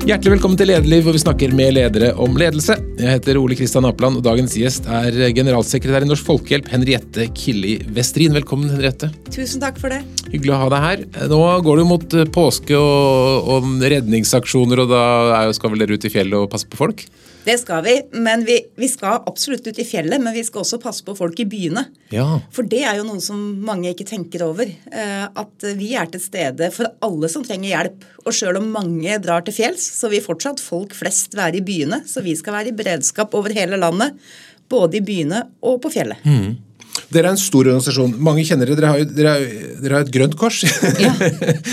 Hjertelig velkommen til Lederliv, hvor vi snakker med ledere om ledelse. Jeg heter Ole Kristian Apeland, og dagens gjest er generalsekretær i Norsk Folkehjelp, Henriette Killi Westrin. Velkommen, Henriette. Tusen takk for det. Hyggelig å ha deg her. Nå går det jo mot påske og, og redningsaksjoner, og da skal vel dere ut i fjellet og passe på folk? Det skal vi, men vi, vi, skal absolutt ut i fjellet. Men vi skal også passe på folk i byene. Ja. For det er jo noe som mange ikke tenker over. Eh, at vi er til stede for alle som trenger hjelp. Og sjøl om mange drar til fjells, så vil fortsatt folk flest være i byene. Så vi skal være i beredskap over hele landet. Både i byene og på fjellet. Mm. Dere er en stor organisasjon. Mange kjenner dere. Dere har, dere dere har et grønt kors, ja.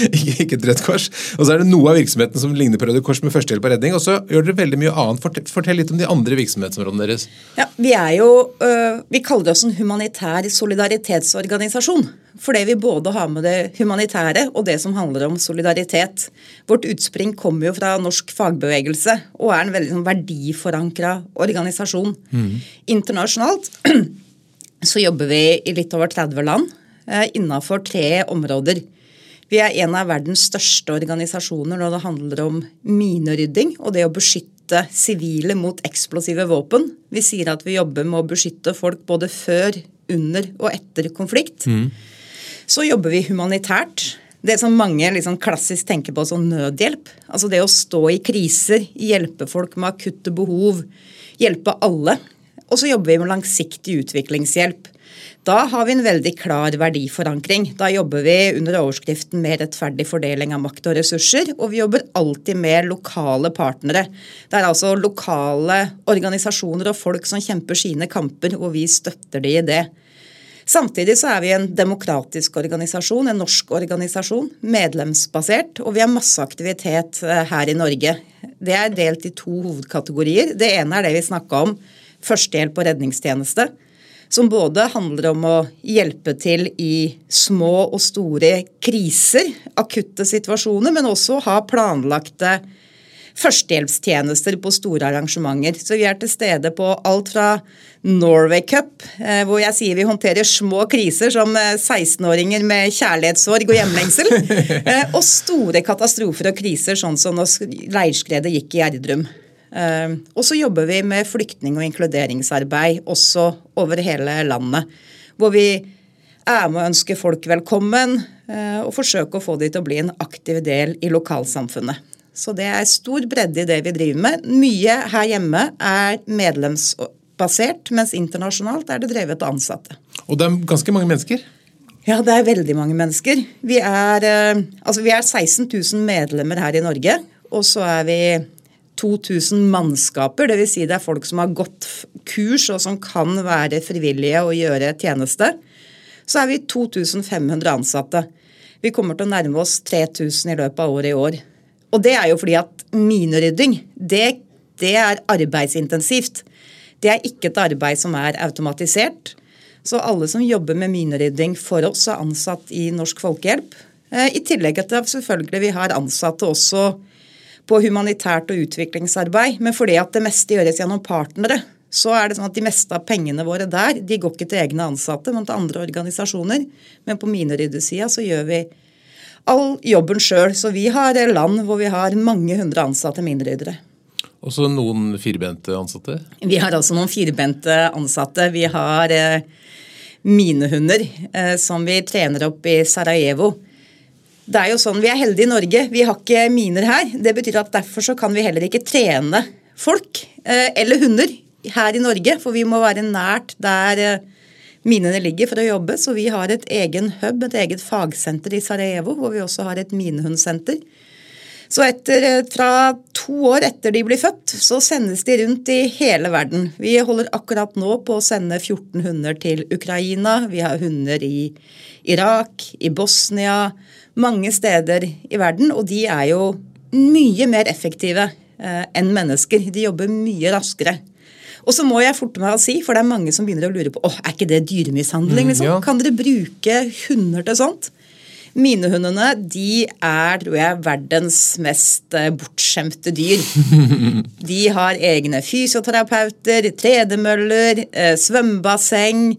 ikke, et rødt kors. Og så er det noe av virksomheten som ligner på Røde Kors med førstehjelp og redning. Og så gjør dere veldig mye annet. Fortell, fortell litt om de andre virksomhetsområdene deres. Ja, Vi er jo, vi kaller oss en humanitær solidaritetsorganisasjon. Fordi vi både har med det humanitære og det som handler om solidaritet. Vårt utspring kommer jo fra norsk fagbevegelse og er en veldig sånn, verdiforankra organisasjon. Mm. Internasjonalt så jobber vi i litt over 30 land eh, innafor tre områder. Vi er en av verdens største organisasjoner når det handler om minerydding og det å beskytte sivile mot eksplosive våpen. Vi sier at vi jobber med å beskytte folk både før, under og etter konflikt. Mm. Så jobber vi humanitært. Det som mange liksom klassisk tenker på som nødhjelp. Altså det å stå i kriser, hjelpe folk med akutte behov, hjelpe alle. Og så jobber vi med langsiktig utviklingshjelp. Da har vi en veldig klar verdiforankring. Da jobber vi under overskriften med rettferdig fordeling av makt og ressurser, og vi jobber alltid med lokale partnere. Det er altså lokale organisasjoner og folk som kjemper sine kamper, og vi støtter de i det. Samtidig så er vi en demokratisk organisasjon, en norsk organisasjon, medlemsbasert, og vi har masse aktivitet eh, her i Norge. Det er delt i to hovedkategorier. Det ene er det vi snakka om førstehjelp og redningstjeneste. Som både handler om å hjelpe til i små og store kriser, akutte situasjoner, men også ha planlagte førstehjelpstjenester på store arrangementer. Så vi er til stede på alt fra Norway Cup, eh, hvor jeg sier vi håndterer små kriser som 16-åringer eh, med kjærlighetssorg og hjemlengsel, eh, og store katastrofer og kriser, sånn som når leirskredet gikk i Gjerdrum. Ehm, og så jobber vi med flyktning- og inkluderingsarbeid også over hele landet. Hvor vi er med å ønske folk velkommen eh, og forsøke å få de til å bli en aktiv del i lokalsamfunnet. Så det er stor bredde i det vi driver med. Mye her hjemme er medlemsbasert, mens internasjonalt er det drevet av ansatte. Og det er ganske mange mennesker? Ja, det er veldig mange mennesker. Vi er, eh, altså vi er 16 000 medlemmer her i Norge. Og så er vi 2000 mannskaper, dvs. Si det er folk som har gått kurs og som kan være frivillige og gjøre tjeneste. Så er vi 2500 ansatte. Vi kommer til å nærme oss 3000 i løpet av året i år. Og det er jo fordi at minerydding, det, det er arbeidsintensivt. Det er ikke et arbeid som er automatisert. Så alle som jobber med minerydding for oss, er ansatt i Norsk Folkehjelp. Eh, I tillegg til at selvfølgelig vi har ansatte også på humanitært og utviklingsarbeid, men fordi at det meste gjøres gjennom partnere, så er det sånn at de meste av pengene våre der de går ikke til egne ansatte, men til andre organisasjoner. Men på mineryddesida så gjør vi all jobben sjøl. Så vi har land hvor vi har mange hundre ansatte mineryddere. Også noen firbente ansatte? Vi har også noen firbente ansatte. Vi har eh, minehunder eh, som vi trener opp i Sarajevo. Det er jo sånn, Vi er heldige i Norge. Vi har ikke miner her. Det betyr at derfor så kan vi heller ikke trene folk eh, eller hunder her i Norge. For vi må være nært der eh, minene ligger for å jobbe. Så vi har et egen hub, et eget fagsenter i Sarajevo, hvor vi også har et minehundsenter. Så etter, eh, fra to år etter de blir født, så sendes de rundt i hele verden. Vi holder akkurat nå på å sende 14 hunder til Ukraina. Vi har hunder i Irak, i Bosnia, mange steder i verden, og de er jo mye mer effektive eh, enn mennesker. De jobber mye raskere. Og så må jeg forte meg å si, for det er mange som begynner å lure på åh, er ikke det dyremishandling. Mm, liksom? Mm, ja. Kan dere bruke hunder til sånt? Minehundene de er tror jeg, verdens mest eh, bortskjemte dyr. De har egne fysioterapeuter, tredemøller, eh, svømmebasseng,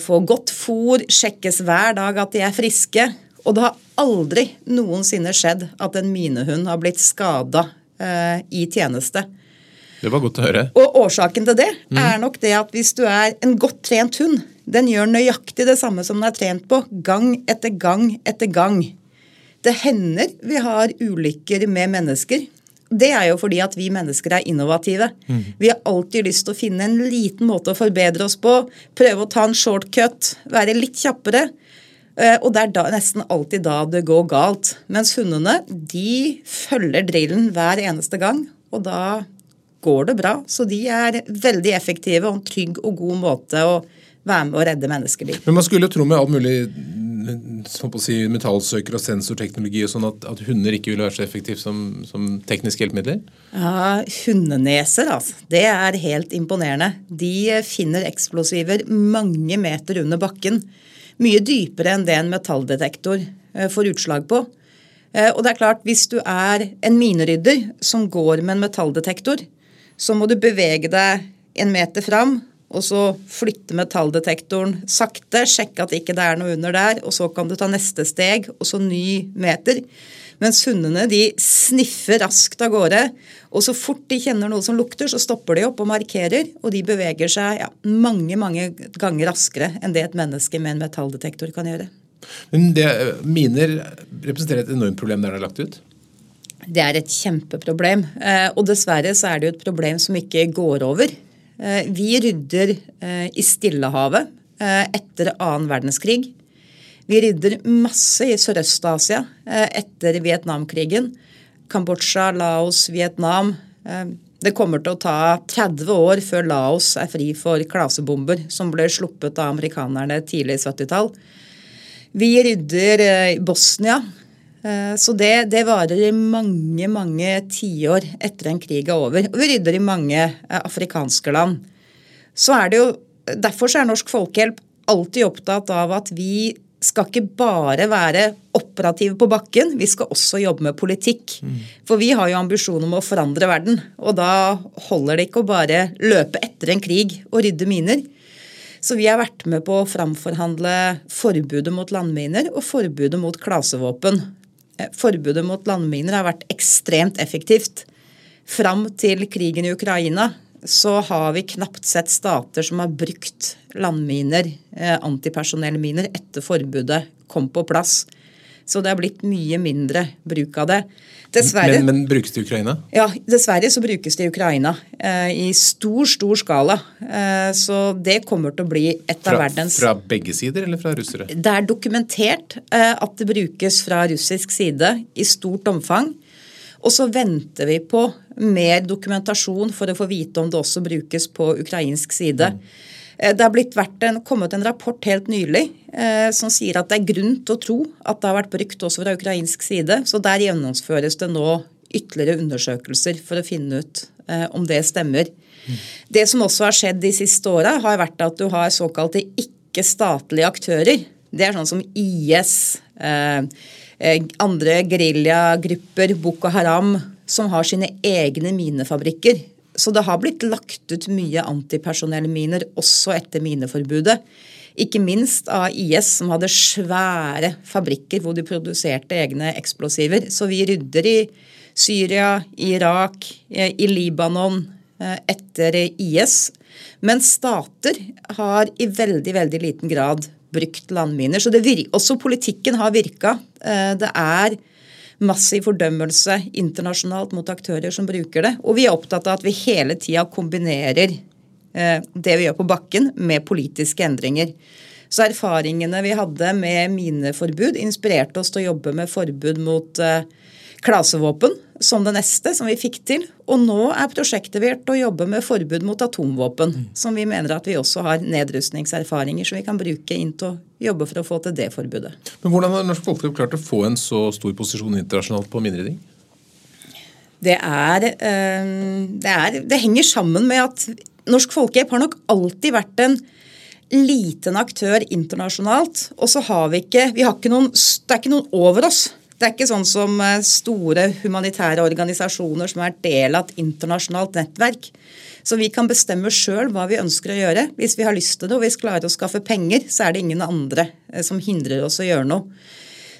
får godt fôr, sjekkes hver dag at de er friske. Og det har aldri noensinne skjedd at en minehund har blitt skada eh, i tjeneste. Det var godt å høre. Og årsaken til det mm. er nok det at hvis du er en godt trent hund, den gjør nøyaktig det samme som den er trent på, gang etter gang etter gang. Det hender vi har ulykker med mennesker. Det er jo fordi at vi mennesker er innovative. Mm. Vi har alltid lyst til å finne en liten måte å forbedre oss på. Prøve å ta en shortcut, være litt kjappere. Eh, og det er da, nesten alltid da det går galt. Mens hundene de følger drillen hver eneste gang, og da går det bra. Så de er veldig effektive og en trygg og god måte å være med å redde menneskeliv. Men man skulle tro med alt mulig på å si, metallsøker og sensorteknologi og sånn at, at, hunder ikke vil være så effektive som, som tekniske hjelpemidler? Ja, Hundeneser, altså. Det er helt imponerende. De finner eksplosiver mange meter under bakken mye dypere enn det en metalldetektor eh, får utslag på. Eh, og det er klart, Hvis du er en minerydder som går med en metalldetektor, så må du bevege deg en meter fram, og så flytte metalldetektoren sakte, sjekke at ikke det er noe under der, og så kan du ta neste steg, og så ny meter. Mens hundene de sniffer raskt av gårde. Og så fort de kjenner noe som lukter, så stopper de opp og markerer. Og de beveger seg ja, mange mange ganger raskere enn det et menneske med en metalldetektor kan gjøre. Men det, Miner representerer et enormt problem der det er lagt ut? Det er et kjempeproblem. Eh, og dessverre så er det jo et problem som ikke går over. Eh, vi rydder eh, i Stillehavet etter annen verdenskrig. Vi rydder masse i Sørøst-Asia eh, etter Vietnamkrigen. Kambodsja, Laos, Vietnam. Eh, det kommer til å ta 30 år før Laos er fri for klasebomber som ble sluppet av amerikanerne tidlig i 70-tall. Vi rydder eh, Bosnia. Så det, det, varer i mange, mange tiår etter en krig er over. Og vi rydder i mange afrikanske land. Så er det jo, Derfor er Norsk Folkehjelp alltid opptatt av at vi skal ikke bare være operative på bakken, vi skal også jobbe med politikk. Mm. For vi har jo ambisjon om å forandre verden. Og da holder det ikke å bare løpe etter en krig og rydde miner. Så vi har vært med på å framforhandle forbudet mot landminer og forbudet mot klasevåpen. Eh, forbudet mot landminer har vært ekstremt effektivt. Fram til krigen i Ukraina så har vi knapt sett stater som har brukt landminer, eh, antipersonellminer, etter forbudet kom på plass. Så det har blitt mye mindre bruk av det. Dessverre, men, men, brukes det i Ukraina? Ja, dessverre så brukes det i Ukraina. Eh, I stor, stor skala. Eh, så det kommer til å bli et fra, av verdens Fra begge sider, eller fra russere? Det er dokumentert eh, at det brukes fra russisk side i stort omfang. Og så venter vi på mer dokumentasjon for å få vite om det også brukes på ukrainsk side. Mm. Det har blitt en, kommet en rapport helt nylig eh, som sier at det er grunn til å tro at det har vært brukt også fra ukrainsk side. Så der gjennomføres det nå ytterligere undersøkelser for å finne ut eh, om det stemmer. Mm. Det som også har skjedd de siste åra, har vært at du har såkalte ikke-statlige aktører. Det er sånn som IS. Eh, Eh, andre geriljagrupper, Boko Haram, som har sine egne minefabrikker. Så det har blitt lagt ut mye antipersonellminer også etter mineforbudet. Ikke minst av IS, som hadde svære fabrikker hvor de produserte egne eksplosiver. Så vi rydder i Syria, Irak, eh, i Libanon eh, etter IS. Men stater har i veldig, veldig liten grad brukt landminer. Så virker, også politikken har virka. Eh, det er massiv fordømmelse internasjonalt mot aktører som bruker det. Og vi er opptatt av at vi hele tida kombinerer eh, det vi gjør på bakken, med politiske endringer. Så erfaringene vi hadde med mineforbud, inspirerte oss til å jobbe med forbud mot eh, klasevåpen som det neste, som vi fikk til. Og nå er prosjektet vårt å jobbe med forbud mot atomvåpen. Mm. Som vi mener at vi også har nedrustningserfaringer som vi kan bruke inn til å jobbe for å få til det forbudet. Men Hvordan har Norsk Folkehjelp klart å få en så stor posisjon internasjonalt på minerydding? Det er, eh, det er Det henger sammen med at Norsk Folkehjelp har nok alltid vært en liten aktør internasjonalt. Og så har vi ikke, vi har ikke noen, Det er ikke noen over oss. Det er ikke sånn som eh, store humanitære organisasjoner som er del av et internasjonalt nettverk. Så vi kan bestemme sjøl hva vi ønsker å gjøre. Hvis vi har lyst til det og hvis vi klarer å skaffe penger, så er det ingen andre eh, som hindrer oss å gjøre noe.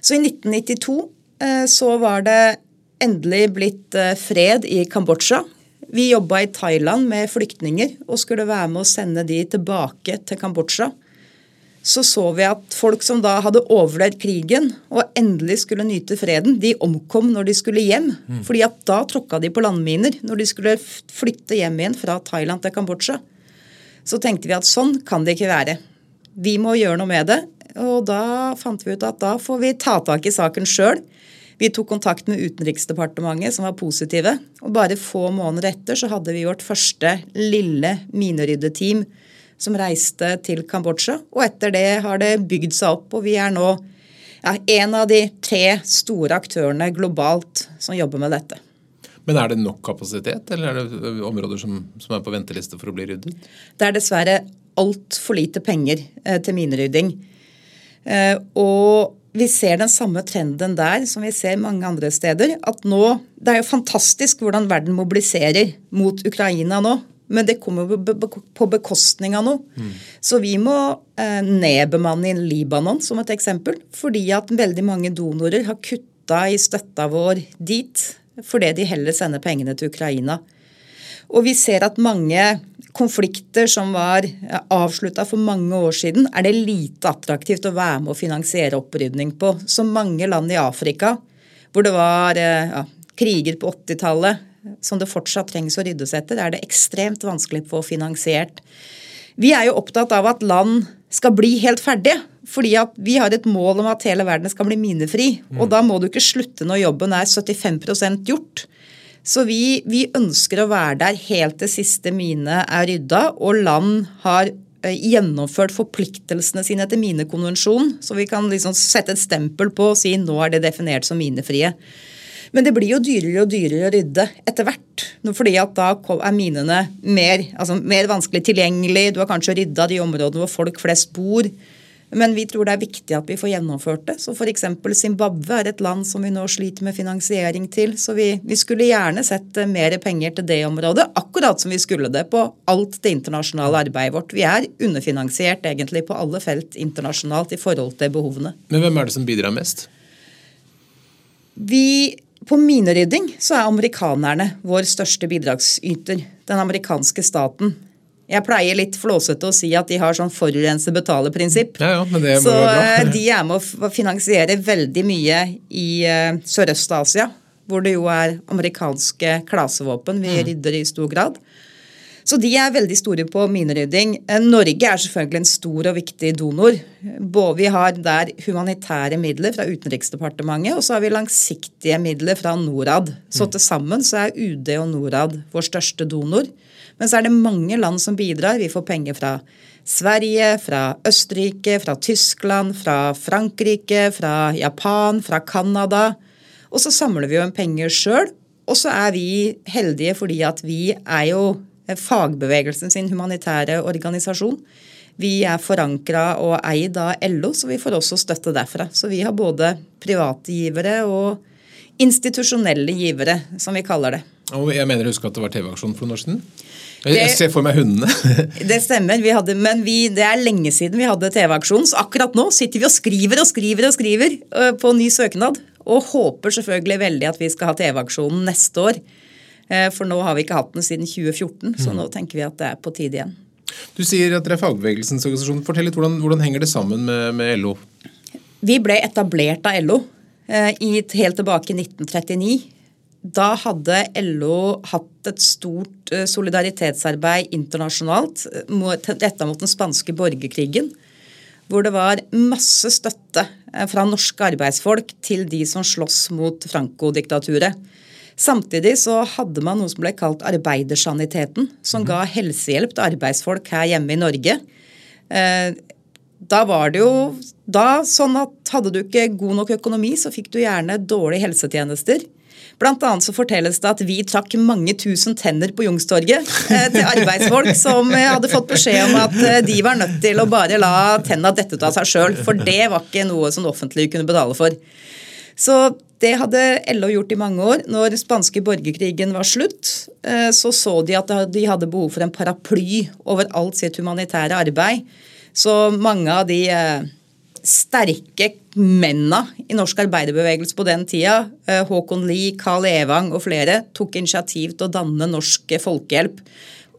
Så i 1992 eh, så var det endelig blitt fred i Kambodsja. Vi jobba i Thailand med flyktninger og skulle være med å sende de tilbake til Kambodsja. Så så vi at folk som da hadde overlevd krigen og endelig skulle nyte freden, de omkom når de skulle hjem. Mm. fordi at da tråkka de på landminer når de skulle flytte hjem igjen fra Thailand til Kambodsja. Så tenkte vi at sånn kan det ikke være. Vi må gjøre noe med det. Og da fant vi ut at da får vi ta tak i saken sjøl. Vi tok kontakt med Utenriksdepartementet, som var positive. Og bare få måneder etter så hadde vi vårt første lille mineryddeteam som reiste til Kambodsja. Og etter det har det bygd seg opp, og vi er nå ja, en av de tre store aktørene globalt som jobber med dette. Men er det nok kapasitet, eller er det områder som, som er på venteliste for å bli ryddet? Det er dessverre altfor lite penger eh, til minerydding. Eh, og vi ser den samme trenden der som vi ser mange andre steder. At nå, Det er jo fantastisk hvordan verden mobiliserer mot Ukraina nå. Men det kommer på bekostning av noe. Mm. Så vi må eh, nedbemanne i Libanon som et eksempel. Fordi at veldig mange donorer har kutta i støtta vår dit. Fordi de heller sender pengene til Ukraina. Og vi ser at mange konflikter som var eh, avslutta for mange år siden, er det lite attraktivt å være med å finansiere opprydning på. Som mange land i Afrika hvor det var eh, ja, kriger på 80-tallet som det fortsatt trengs å ryddes etter, er det ekstremt vanskelig å få finansiert. Vi er jo opptatt av at land skal bli helt ferdige. Fordi at vi har et mål om at hele verden skal bli minefri. Mm. Og da må du ikke slutte når jobben er 75% gjort. Så vi, vi, ønsker å være der helt til siste mine er rydda, og land har eh, gjennomført forpliktelsene sine etter minekonvensjonen. Så vi kan liksom sette et stempel på og si nå er det definert som minefrie. Men det blir jo dyrere og dyrere å rydde etter hvert. Fordi at da er minene mer, altså mer vanskelig tilgjengelig. Du har kanskje rydda de områdene hvor folk flest bor. Men vi tror det er viktig at vi får gjennomført det. Så F.eks. Zimbabwe er et land som vi nå sliter med finansiering til. Så vi, vi, skulle gjerne sett eh, mer penger til det området, akkurat som vi skulle det på alt det internasjonale arbeidet vårt. Vi er underfinansiert egentlig på alle felt internasjonalt i forhold til behovene. Men hvem er det som bidrar mest? Vi på minerydding så er amerikanerne vår største bidragsyter. Den amerikanske staten. Jeg pleier litt flåsete å si at de har sånn forurense betale-prinsipp. Ja, ja, så eh, de er med å finansiere veldig mye i uh, Sørøst-Asia, hvor det jo er amerikanske klasevåpen vi mm. rydder i stor grad. Så de er veldig store på minerydding. Eh, Norge er selvfølgelig en stor og viktig donor. Vi har der humanitære midler fra Utenriksdepartementet, og så har vi langsiktige midler fra Norad. Så mm. til sammen så er UD og Norad vår største donor. Men så er det mange land som bidrar. Vi får penger fra Sverige, fra Østerrike, fra Tyskland, fra Frankrike, fra Japan, fra Canada. Og så samler vi jo en penger sjøl. Og så er vi heldige fordi at vi er jo fagbevegelsen sin humanitære organisasjon. Vi er forankra og eid av LO, så vi får også støtte derfra. Så vi har både private givere og institusjonelle givere, som vi kaller det. Og jeg mener å huske at det var TV-aksjon for noen år siden? Jeg ser for meg hundene. det stemmer, vi hadde, men vi, det er lenge siden vi hadde TV-aksjon. Så akkurat nå sitter vi og skriver og skriver og skriver øh, på ny søknad. Og håper selvfølgelig veldig at vi skal ha TV-aksjonen neste år. Øh, for nå har vi ikke hatt den siden 2014, så mm. nå tenker vi at det er på tide igjen. Du sier at dere er fagbevegelsens organisasjon. Fortell litt, hvordan, hvordan henger det sammen med, med, LO? Vi ble etablert av LO i, helt tilbake i 1939 da hadde LO hatt et stort eh, solidaritetsarbeid internasjonalt eh, retta mot den spanske borgerkrigen. Hvor det var masse støtte eh, fra norske arbeidsfolk til de som sloss mot Franco-diktaturet. Samtidig så hadde man noe som ble kalt arbeidersaniteten, som mhm. ga helsehjelp til arbeidsfolk her hjemme i Norge. Da var det jo da sånn at hadde du ikke god nok økonomi, så fikk du gjerne dårlige helsetjenester. Blant annet så fortelles det at vi trakk mange tusen tenner på Jungstorget eh, til arbeidsfolk som eh, hadde fått beskjed om at eh, de var nødt til å bare la tenna dette ut av seg sjøl, for det var ikke noe som det offentlige kunne betale for. Så det hadde LO gjort i mange år. Når den spanske borgerkrigen var slutt, eh, så så de at de hadde behov for en paraply over alt sitt humanitære arbeid. Så mange av de sterke mennene i norsk arbeiderbevegelse på den tida, eh, Håkon Lie, Carl Evang og flere, tok initiativ til å danne Norsk Folkehjelp.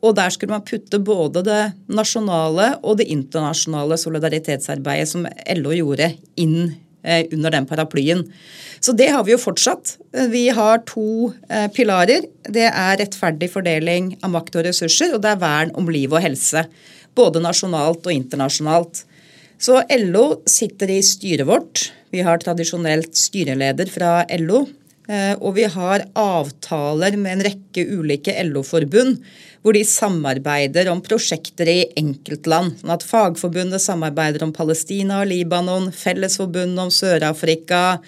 Og der skulle man putte både det nasjonale og det internasjonale solidaritetsarbeidet som LO gjorde, inn eh, under den paraplyen. Så det har vi jo fortsatt. Vi har to eh, pilarer. Det er rettferdig fordeling av makt og ressurser, og det er vern om liv og helse. Både nasjonalt og internasjonalt. Så LO sitter i styret vårt. Vi har tradisjonelt styreleder fra LO. Eh, og vi har avtaler med en rekke ulike LO-forbund hvor de samarbeider om prosjekter i enkeltland. Sånn at Fagforbundet samarbeider om Palestina og Libanon, Fellesforbundet om Sør-Afrika,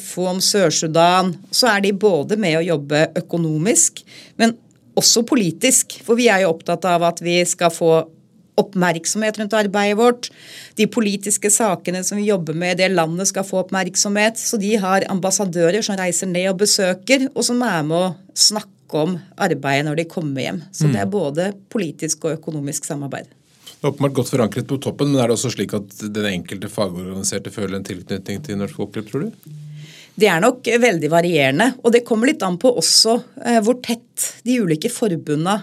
FO om Sør-Sudan. Så er de både med å jobbe økonomisk, men også politisk. For vi er jo opptatt av at vi skal få oppmerksomhet rundt arbeidet vårt. De politiske sakene som vi jobber med i det landet skal få oppmerksomhet. Så de har ambassadører som reiser ned og besøker, og som er med å snakke om arbeidet når de kommer hjem. Så det er mm. både politisk og økonomisk samarbeid. Det er åpenbart godt forankret på toppen, men er det også slik at den enkelte fagorganiserte føler en tilknytning til Norsk Folkeklubb, tror du? Det er nok veldig varierende. Og det kommer litt an på også eh, hvor tett de ulike forbundene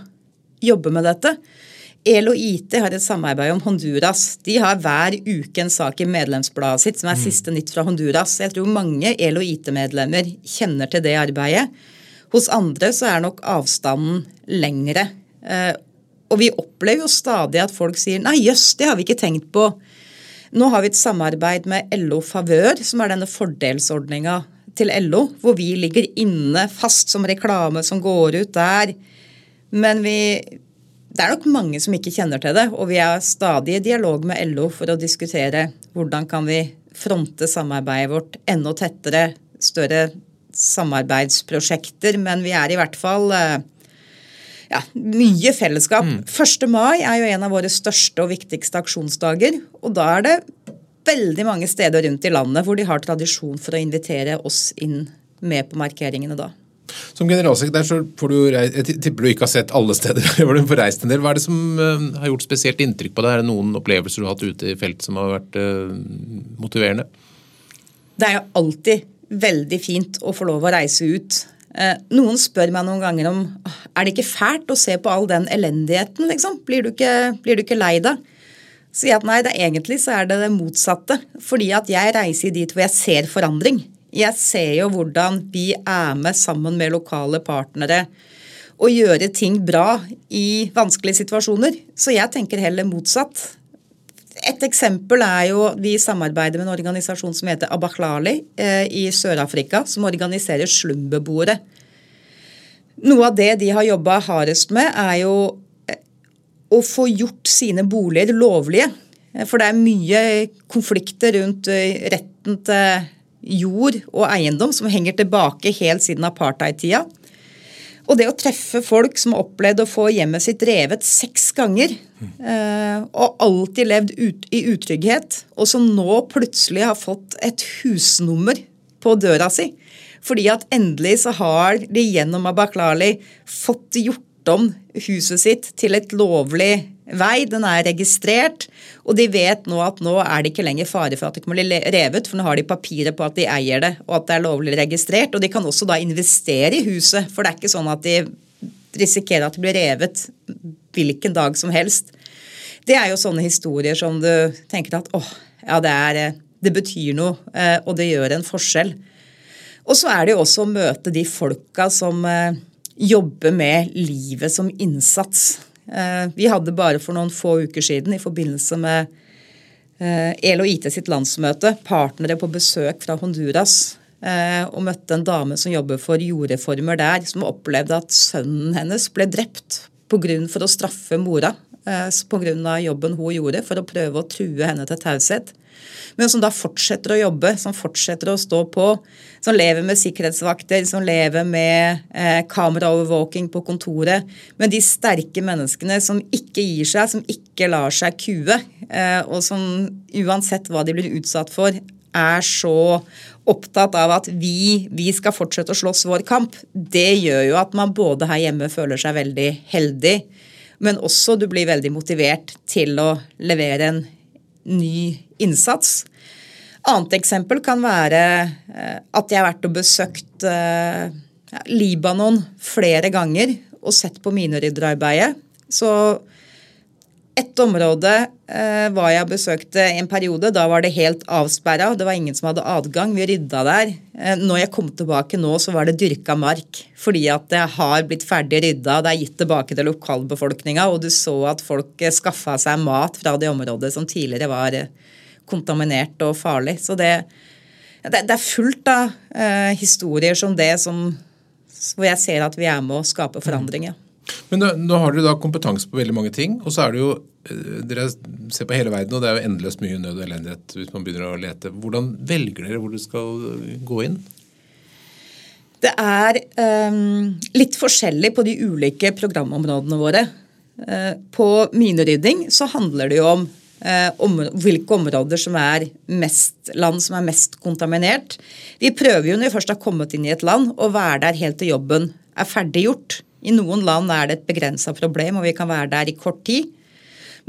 jobber med dette. ELO IT har et samarbeid om Honduras. De har hver uke en sak i medlemsbladet sitt som er mm. siste nytt fra Honduras. Jeg tror mange EL og IT-medlemmer kjenner til det arbeidet. Hos andre så er nok avstanden lengre. Eh, og vi opplever jo stadig at folk sier nei jøss, det har vi ikke tenkt på. Nå har vi et samarbeid med LO Favør, som er denne fordelsordninga til LO, hvor vi ligger inne fast som reklame som går ut der. Men vi, det er nok mange som ikke kjenner til det, og vi er stadig i dialog med LO for å diskutere hvordan kan vi fronte samarbeidet vårt enda tettere, større samarbeidsprosjekter. Men vi er i hvert fall eh, ja, mye fellesskap. Mm. 1. mai er jo en av våre største og viktigste aksjonsdager. Og da er det veldig mange steder rundt i landet hvor de har tradisjon for å invitere oss inn med på markeringene da. Som generalsekretær så får du reist, Jeg tipper du ikke har sett alle steder hvor du får reist en del. Hva er det som uh, har gjort spesielt inntrykk på deg? Er det noen opplevelser du har hatt ute i felt som har vært uh, motiverende? Det er jo alltid veldig fint å få lov å reise ut. Uh, noen spør meg noen ganger om er det ikke fælt å se på all den elendigheten, liksom? Blir du ikke, blir du ikke lei deg? Sier at nei, det egentlig så er det det motsatte. Fordi at jeg reiser dit hvor jeg ser forandring. Jeg ser jo hvordan vi er med sammen med lokale partnere og gjøre ting bra i vanskelige situasjoner. Så jeg tenker heller motsatt. Et eksempel er jo vi samarbeider med en organisasjon som heter Abakhlali eh, i Sør-Afrika, som organiserer slumbeboere. Noe av det de har jobba hardest med, er jo eh, å få gjort sine boliger lovlige. For det er mye konflikter rundt eh, retten til jord og eiendom som henger tilbake helt siden apartheid-tida. Og det å treffe folk som har opplevd å få hjemmet sitt revet seks ganger, eh, og alltid levd ut, i utrygghet, og som nå plutselig har fått et husnummer på døra si. Fordi at endelig så har de gjennom Abaklali fått gjort om huset sitt til et lovlig vei. Den er registrert, og de vet nå at nå er det ikke lenger fare for at det kan bli revet, for nå har de papiret på at de eier det, og at det er lovlig registrert. Og de kan også da investere i huset, for det er ikke sånn at de risikerer at det blir revet hvilken dag som helst. Det er jo sånne historier som du tenker at åh, ja, det, er, det betyr noe, eh, og det gjør en forskjell. Og så er det jo også å møte de folka som eh, jobber med livet som innsats. Eh, vi hadde bare for noen få uker siden i forbindelse med eh, EL og IT sitt landsmøte partnere på besøk fra Honduras eh, og møtte en dame som jobber for jordreformer der, som opplevde at sønnen hennes ble drept på grunn for å straffe mora pga. jobben hun gjorde for å prøve å true henne til taushet men som da fortsetter å jobbe, som fortsetter å stå på. Som lever med sikkerhetsvakter, som lever med eh, kameraovervåking på kontoret. Men de sterke menneskene som ikke gir seg, som ikke lar seg kue, eh, og som uansett hva de blir utsatt for, er så opptatt av at vi, vi skal fortsette å slåss vår kamp. Det gjør jo at man både her hjemme føler seg veldig heldig, men også du blir veldig motivert til å levere en ny innsats. Annet eksempel kan være eh, at jeg har vært og besøkt eh, Libanon flere ganger og sett på minerydderarbeidet. Så et område eh, var jeg besøkte en periode. Da var det helt avsperra. Det var ingen som hadde adgang. Vi rydda der. Eh, når jeg kom tilbake nå, så var det dyrka mark. Fordi at det har blitt ferdig rydda. Det er gitt tilbake til lokalbefolkninga. Og du så at folk eh, skaffa seg mat fra det området som tidligere var eh, kontaminert og farlig. Så det, det, det er fullt av eh, historier som det som, hvor jeg ser at vi er med å skape forandringer. Men nå, nå, har dere da kompetanse på veldig mange ting, og så er det jo eh, Dere ser på hele verden, og det er jo endeløst mye nød og elendighet hvis man begynner å lete. Hvordan velger dere hvor dere skal gå inn? Det er um, litt forskjellig på de ulike programområdene våre. Uh, på minerydding så handler det jo om uh, om, hvilke områder som er mest land som er mest kontaminert. Vi prøver jo når vi først har kommet inn i et land, å være der helt til jobben er ferdiggjort. I noen land er det et begrensa problem, og vi kan være der i kort tid.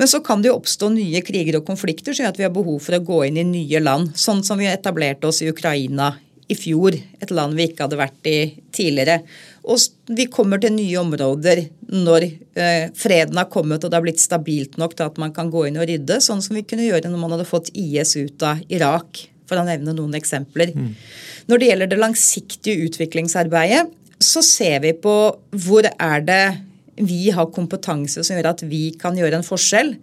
Men så kan det jo oppstå nye kriger og konflikter som gjør at vi har behov for å gå inn i nye land. Sånn som vi etablerte oss i Ukraina i fjor, et land vi ikke hadde vært i tidligere. Og vi kommer til nye områder når eh, freden har kommet og det har blitt stabilt nok til at man kan gå inn og rydde, sånn som vi kunne gjøre når man hadde fått IS ut av Irak, for å nevne noen eksempler. Mm. Når det gjelder det langsiktige utviklingsarbeidet, så ser vi på hvor er det vi har kompetanse som gjør at vi kan gjøre en forskjell.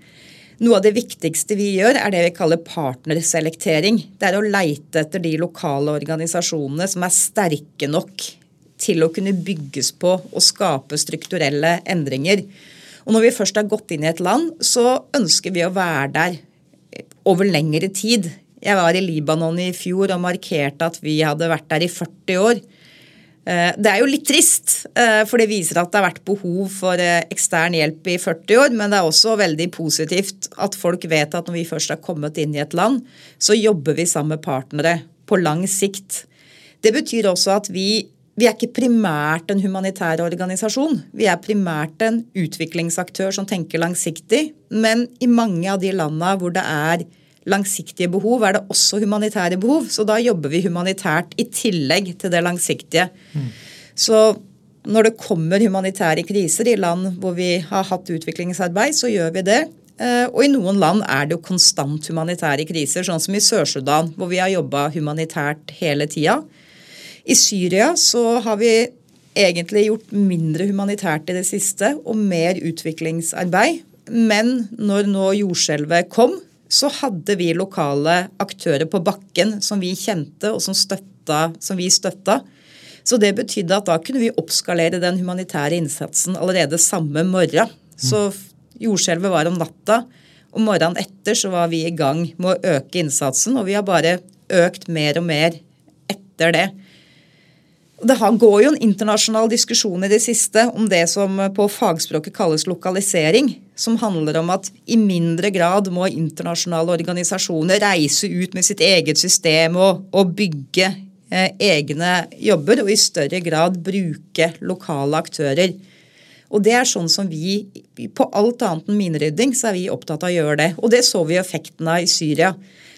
Noe av det viktigste vi gjør, er det vi kaller partnerselektering. Det er å leite etter de lokale organisasjonene som er sterke nok til å kunne bygges på og skape strukturelle endringer. Og når vi først har gått inn i et land, så ønsker vi å være der over lengre tid. Jeg var i Libanon i fjor og markerte at vi hadde vært der i 40 år. Eh, det er jo litt trist, eh, for det viser at det har vært behov for eh, ekstern hjelp i 40 år. Men det er også veldig positivt at folk vet at når vi først har kommet inn i et land, så jobber vi sammen med partnere på lang sikt. Det betyr også at vi, vi er ikke primært en humanitær organisasjon. Vi er primært en utviklingsaktør som tenker langsiktig. Men i mange av de landene hvor det er langsiktige behov, er det også humanitære behov. Så da jobber vi humanitært i tillegg til det langsiktige. Mm. Så når det kommer humanitære kriser i land hvor vi har hatt utviklingsarbeid, så gjør vi det. Eh, og i noen land er det jo konstant humanitære kriser, sånn som i Sør-Sudan, hvor vi har jobba humanitært hele tida. I Syria så har vi egentlig gjort mindre humanitært i det siste og mer utviklingsarbeid. Men når nå jordskjelvet kom, så hadde vi lokale aktører på bakken som vi kjente og som, støtta, som vi støtta. Så det betydde at da kunne vi oppskalere den humanitære innsatsen allerede samme morgen. Så jordskjelvet var om natta, og morgenen etter så var vi i gang med å øke innsatsen, og vi har bare økt mer og mer etter det. Det går jo en internasjonal diskusjon i det siste om det som på fagspråket kalles lokalisering. Som handler om at i mindre grad må internasjonale organisasjoner reise ut med sitt eget system og, og bygge eh, egne jobber, og i større grad bruke lokale aktører. Og det er sånn som vi, På alt annet enn minerydding så er vi opptatt av å gjøre det. Og det så vi effekten av i Syria.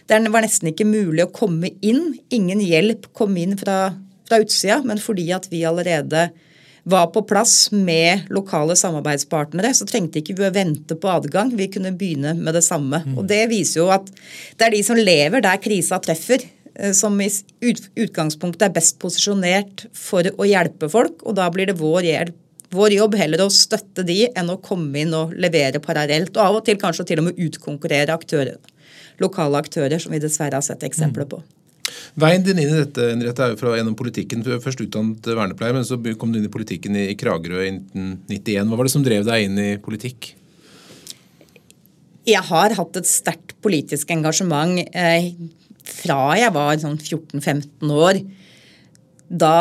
Det var nesten ikke mulig å komme inn. Ingen hjelp kom inn fra fra utsida, men fordi at vi allerede var på plass med lokale samarbeidspartnere, så trengte ikke vi å vente på adgang. Vi kunne begynne med det samme. Mm. Og Det viser jo at det er de som lever der krisa treffer, eh, som i utgangspunktet er best posisjonert for å hjelpe folk. Og da blir det vår, hjelp, vår jobb heller å støtte de enn å komme inn og levere parallelt. Og av og til kanskje til og med utkonkurrere aktører, lokale aktører, som vi dessverre har sett eksempler på. Veien din inn i dette Henriette, er jo fra gjennom politikken. Du er først utdannet vernepleier, men så kom du inn i politikken i Kragerø i 1991. Hva var det som drev deg inn i politikk? Jeg har hatt et sterkt politisk engasjement eh, fra jeg var sånn 14-15 år. Da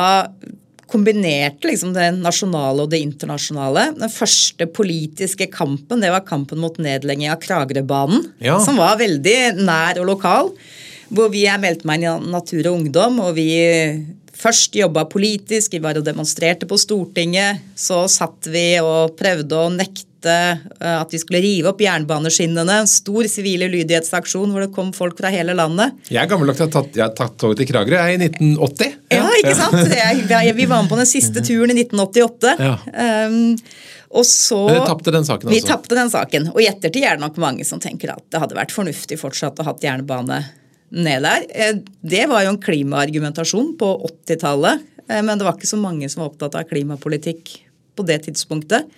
kombinerte liksom det nasjonale og det internasjonale. Den første politiske kampen det var kampen mot nedlegging av Kragerøbanen, ja. som var veldig nær og lokal hvor vi er meldt meg i Natur og Ungdom. og vi først jobba politisk, vi var og demonstrerte på Stortinget. Så satt vi og prøvde å nekte at vi skulle rive opp jernbaneskinnene. En stor sivil ulydighetsaksjon hvor det kom folk fra hele landet. Jeg er gammel nok til å ha tatt, toget til Kragerø i 1980. Ja, ja ikke sant? Jeg, vi var med på den siste turen i 1988. Ja. Um, og så, Men dere tapte den saken, altså? Vi tapte den saken. Og i ettertid er det nok mange som tenker at det hadde vært fornuftig fortsatt å ha jernbane ned der. Eh, det var jo en klimaargumentasjon på 80-tallet, eh, men det var ikke så mange som var opptatt av klimapolitikk på det tidspunktet.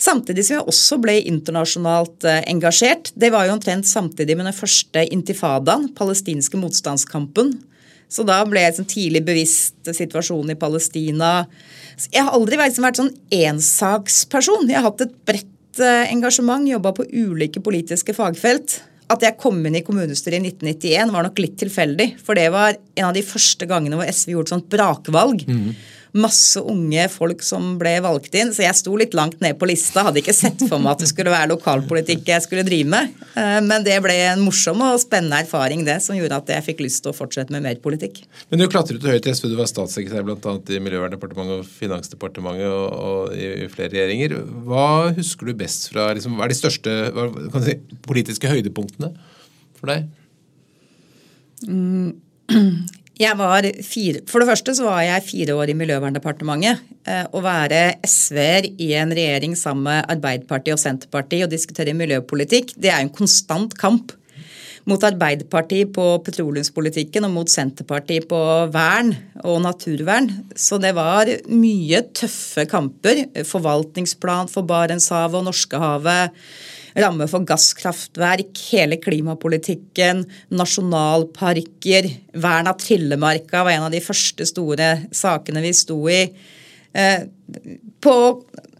Samtidig som jeg også ble internasjonalt eh, engasjert. Det var jo omtrent samtidig med den første intifadaen, palestinske motstandskampen. Så da ble jeg sånn tidlig bevisst situasjonen i Palestina jeg har aldri vært, sånn ensaksperson. Jeg har hatt et bredt engasjement, jobba på ulike politiske fagfelt. At jeg kom inn i kommunestyret i 1991 var nok litt tilfeldig. For det var en av de første gangene hvor SV gjorde et sånt brakvalg. Mm masse unge folk som ble valgt inn, så jeg sto litt langt ned på lista. Hadde ikke sett for meg at det skulle være lokalpolitikk jeg skulle drive med. Eh, men det ble en morsom og spennende erfaring, det, som gjorde at jeg fikk lyst til å fortsette med mer politikk. Men du klatret høyt i SV, du var statssekretær bl.a. i Miljøverndepartementet og Finansdepartementet og, og i, flere regjeringer. Hva husker du best fra liksom, Hva er de største si, politiske høydepunktene for deg? Mm. Jeg var fire, for det første så var jeg fire år i Miljøverndepartementet. Eh, å være SV-er i en regjering sammen med Arbeiderpartiet og Senterpartiet og diskutere miljøpolitikk, det er en konstant kamp. Mot Arbeiderpartiet på petroleumspolitikken og mot Senterpartiet på vern og naturvern. Så det var mye tøffe kamper. Forvaltningsplan for Barentshavet og Norskehavet ramme for gasskraftverk, hele klimapolitikken, nasjonalparker, vern av Trillemarka var en av de første store sakene vi sto i. Eh, på,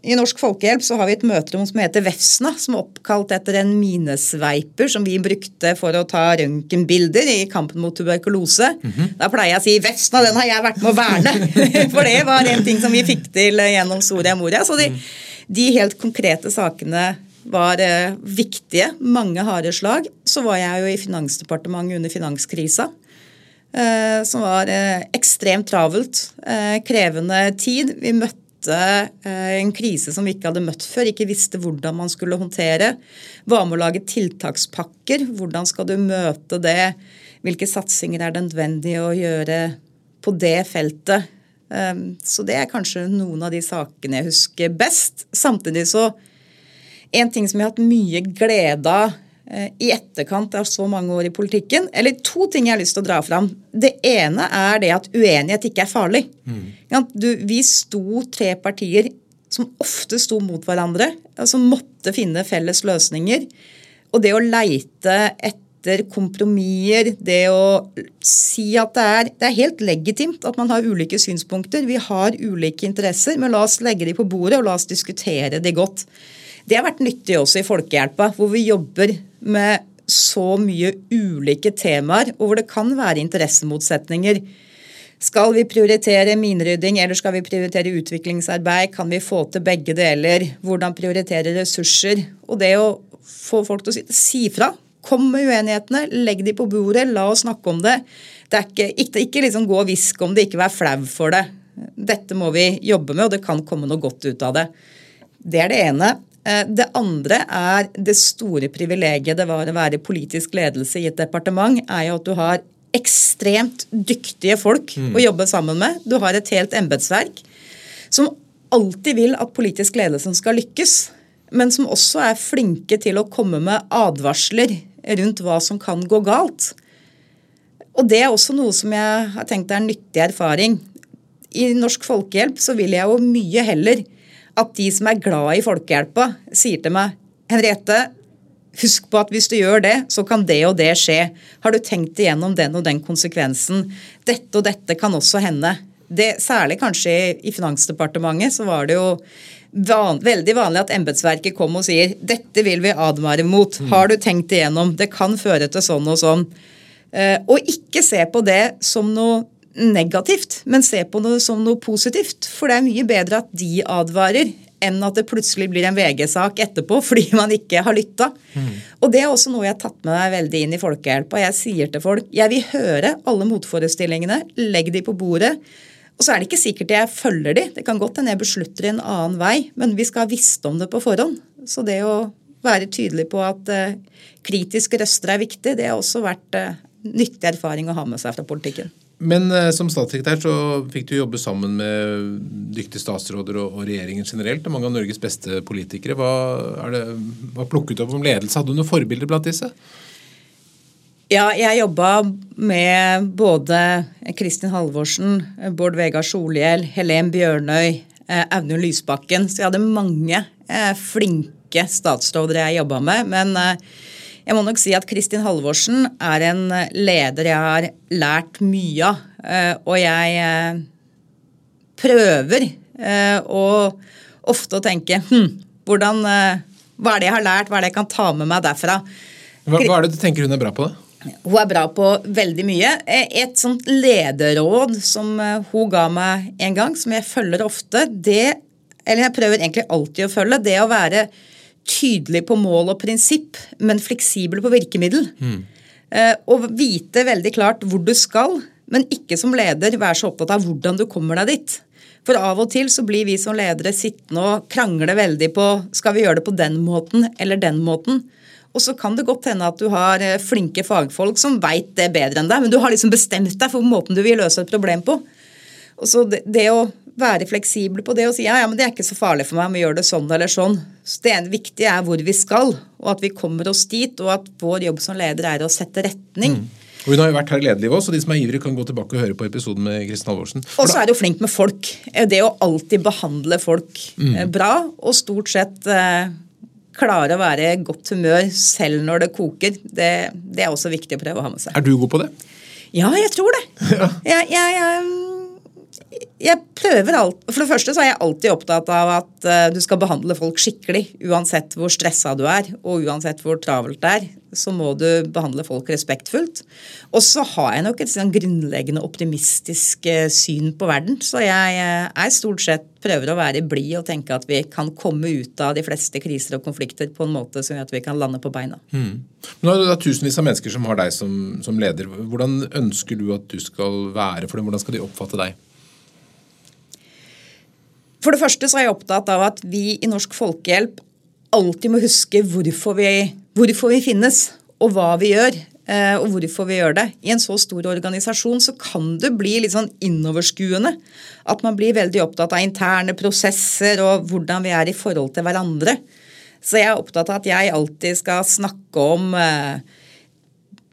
I Norsk Folkehjelp så har vi et møterom som heter Vefsna, som er oppkalt etter en minesveiper som vi brukte for å ta røntgenbilder i kampen mot tuberkulose. Mm -hmm. Da pleier jeg å si 'Vefsna, den har jeg vært med å verne', for det var en ting som vi fikk til gjennom Soria Moria. Så de, mm. de helt konkrete sakene var eh, viktige. Mange harde slag. Så var jeg jo i Finansdepartementet under finanskrisa. Eh, som var eh, ekstremt travelt. Krevende tid. Vi møtte en krise som vi ikke hadde møtt før. Ikke visste hvordan man skulle håndtere. Var med å lage tiltakspakker. Hvordan skal du møte det? Hvilke satsinger er det nødvendig å gjøre på det feltet? Så det er kanskje noen av de sakene jeg husker best. Samtidig så en ting som jeg har hatt mye glede av eh, i etterkant av så mange år i politikken, eller to ting jeg har lyst til å dra fram. Det ene er det at uenighet ikke er farlig. Mm. Du, vi sto tre partier som ofte sto mot hverandre, som måtte finne felles løsninger. Og det å leite etter kompromisser, det å si at det er, det er helt legitimt at man har ulike synspunkter. Vi har ulike interesser, men la oss legge de på bordet og la oss diskutere de godt. Det har vært nyttig også i Folkehjelpa, hvor vi jobber med så mye ulike temaer, og hvor det kan være interessemotsetninger. Skal vi prioritere minerydding, eller skal vi prioritere utviklingsarbeid? Kan vi få til begge deler? Hvordan prioritere ressurser? Og det å få folk til å si, fra. Kom med uenighetene, legg de på bordet, la oss snakke om det. Det ikke, ikke, ikke liksom gå og hvisk om det, ikke vær flau for det. Dette må vi jobbe med, og det kan komme noe godt ut av det. Det er det ene. Eh, det andre er det store privilegiet det var å være politisk ledelse i et departement, er jo at du har ekstremt dyktige folk mm. å jobbe sammen med. Du har et helt embetsverk som alltid vil at politisk ledelse skal lykkes, men som også er flinke til å komme med advarsler rundt hva som kan gå galt. Og det er også noe som jeg har tenkt er en nyttig erfaring. I Norsk Folkehjelp så vil jeg jo mye heller at de som er glad i folkehjelpa, sier til meg Henriette, husk på at hvis du gjør det, så kan det og det skje. Har du tenkt igjennom den og den konsekvensen? Dette og dette kan også hende. Det, særlig kanskje i Finansdepartementet så var det jo van, veldig vanlig at embetsverket kom og sier dette vil vi advare mot. Mm. Har du tenkt igjennom? Det kan føre til sånn og sånn. Uh, og ikke se på det som noe negativt, men se på det som noe positivt. For det er mye bedre at de advarer enn at det plutselig blir en VG-sak etterpå fordi man ikke har lytta. Mm. Og det er også noe jeg har tatt med meg veldig inn i Folkehjelpa. Jeg sier til folk jeg vil høre alle motforestillingene, legg de på bordet. Og så er det ikke sikkert jeg følger de. Det kan godt hende jeg beslutter en annen vei, men vi skal ha visst om det på forhånd. Så det å være tydelig på at uh, kritiske røster er viktig, det har også vært uh, nyttig erfaring å ha med seg fra politikken. Men eh, som statssekretær så fikk du jobbe sammen med dyktige statsråder og, og regjeringen generelt, og mange av Norges beste politikere. Hva, det, hva plukket du opp om ledelse? Hadde du noen forbilder blant disse? Ja, jeg jobba med både Kristin Halvorsen, Bård Vegar Solhjell, Helen Bjørnøy, Audun Lysbakken. Så jeg hadde mange flinke statsråder jeg jobba med. Men jeg må nok si at Kristin Halvorsen er en leder jeg har lært mye av. Eh, og jeg eh, prøver eh, å ofte å tenke hm, hvordan, Hva er det jeg har lært, hva er det jeg kan ta med meg derfra? Hva, hva er det du tenker hun er bra på? da? Hun er bra på veldig mye. Et sånt lederråd som hun ga meg en gang, som jeg følger ofte, det Eller jeg prøver egentlig alltid å følge. Det å være tydelig på mål og prinsipp, men fleksibel på virkemiddel. Mm. Og vite veldig klart hvor du skal, men ikke som leder være så opptatt av hvordan du kommer deg dit. For av og til så blir vi som ledere sittende og krangle veldig på skal vi gjøre det på den måten eller den måten. Og så kan det godt hende at du har eh, flinke fagfolk som veit det bedre enn deg, men du har liksom bestemt deg for måten du vil løse et problem på. Og så det, det å være fleksible på det og si ja, ja, men det er ikke så farlig for meg om vi gjør det sånn eller sånn. Så Det viktige er hvor vi skal, og at vi kommer oss dit, og at vår jobb som leder er å sette retning. Mm. Og Hun har jo vært her i Lederlivet også, så de som er ivrige, kan gå tilbake og høre på episoden med Kristin Halvorsen. Og så er du flink med folk. Det å alltid behandle folk mm. Eh, bra, og stort sett eh, klare å være i godt humør selv når det koker, det, det, er også viktig å prøve å ha med seg. Er du god på det? Ja, jeg tror det. Ja. Jeg, jeg, jeg jeg prøver alt. For det første så er jeg alltid opptatt av at uh, du skal behandle folk skikkelig. Uansett hvor stressa du er, og uansett hvor travelt det er, så må du behandle folk respektfullt. Og så har jeg nok et sånn grunnleggende optimistisk uh, syn på verden. Så jeg uh, er stort sett prøver å være blid og tenke at vi kan komme ut av de fleste kriser og konflikter på en måte som gjør at vi kan lande på beina. Mm. Nå er det tusenvis av mennesker som har deg som, som leder. Hvordan ønsker du at du skal være for dem? Hvordan skal de oppfatte deg? For det første så er jeg opptatt av at vi i Norsk Folkehjelp alltid må huske hvorfor vi, hvorfor vi finnes, og hva vi gjør. Eh, og hvorfor vi gjør det. I en så stor organisasjon så kan det bli litt sånn innoverskuende. At man blir veldig opptatt av interne prosesser og hvordan vi er i forhold til hverandre. Så jeg er opptatt av at jeg alltid skal snakke om eh,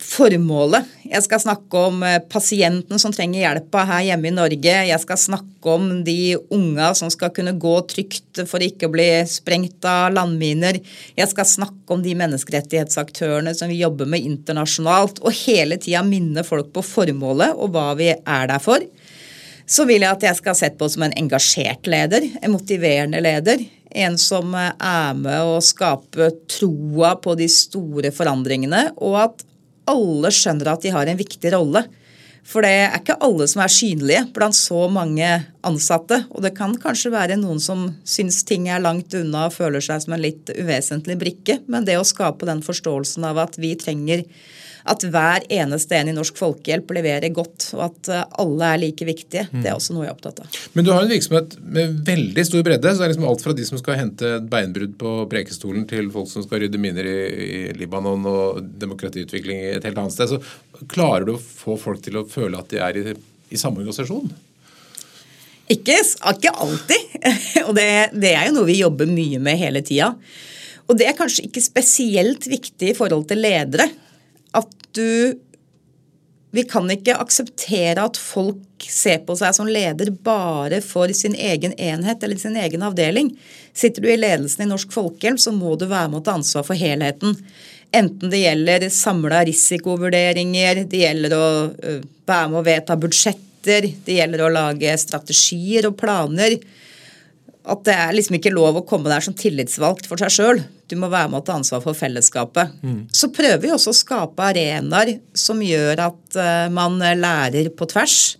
formålet. Jeg skal snakke om eh, pasienten som trenger hjelpa her hjemme i Norge. Jeg skal snakke om de unga som skal kunne gå trygt for ikke å bli sprengt av landminer. Jeg skal snakke om de menneskerettighetsaktørene som vi jobber med internasjonalt. Og hele tida minne folk på formålet og hva vi er der for. Så vil jeg at jeg skal sett på som en engasjert leder, en motiverende leder. En som er med å skape troa på de store forandringene, og at alle skjønner at de har en viktig rolle. For det er ikke alle som er synlige blant så mange ansatte. Og det kan kanskje være noen som syns ting er langt unna og føler seg som en litt uvesentlig brikke. Men det å skape den forståelsen av at vi trenger at hver eneste en i Norsk Folkehjelp leverer godt, og at eh, alle er like viktige. Det er også noe jeg er opptatt av. Men du har en virksomhet med veldig stor bredde. så det er liksom Alt fra de som skal hente beinbrudd på Prekestolen, til folk som skal rydde miner i, i Libanon og demokratiutvikling i et helt annet sted. Så klarer du å få folk til å føle at de er i, i samme organisasjon? Ikke, ikke alltid. og det, det, er jo noe vi jobber mye med hele tida. Og det er kanskje ikke spesielt viktig i forhold til ledere at du Vi kan ikke akseptere at folk ser på seg som leder bare for sin egen enhet eller sin egen avdeling. Sitter du i ledelsen i Norsk Folkehjelp, så må du være med å ta ansvar for helheten. Enten det gjelder samla risikovurderinger, det gjelder å være med å vedta budsjetter, det gjelder å lage strategier og planer. At det er liksom ikke lov å komme der som tillitsvalgt for seg sjøl. Du må være med å ta ansvar for fellesskapet. Mm. Så prøver vi også å skape arenaer som gjør at uh, man lærer på tvers.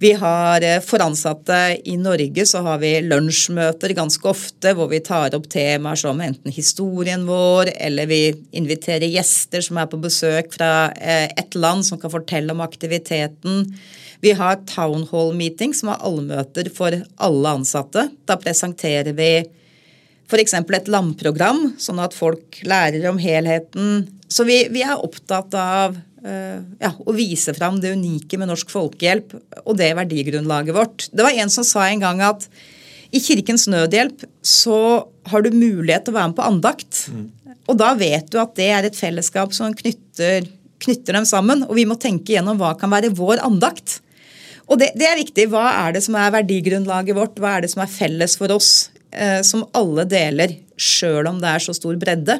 Vi har uh, For ansatte i Norge så har vi lunsjmøter ganske ofte hvor vi tar opp temaer som enten historien vår, eller vi inviterer gjester som er på besøk fra uh, et land som kan fortelle om aktiviteten. Vi har town hall meeting, som er allmøter for alle ansatte. Da presenterer vi F.eks. et landprogram, sånn at folk lærer om helheten. Så vi, vi er opptatt av uh, ja, å vise fram det unike med Norsk Folkehjelp og det verdigrunnlaget vårt. Det var en som sa en gang at i Kirkens Nødhjelp så har du mulighet til å være med på andakt. Mm. Og da vet du at det er et fellesskap som knytter, knytter, dem sammen. Og vi må tenke gjennom hva kan være vår andakt. Og det, det, er viktig. Hva er det som er verdigrunnlaget vårt? Hva er det som er felles for oss? Eh, som alle deler, sjøl om det er så stor bredde.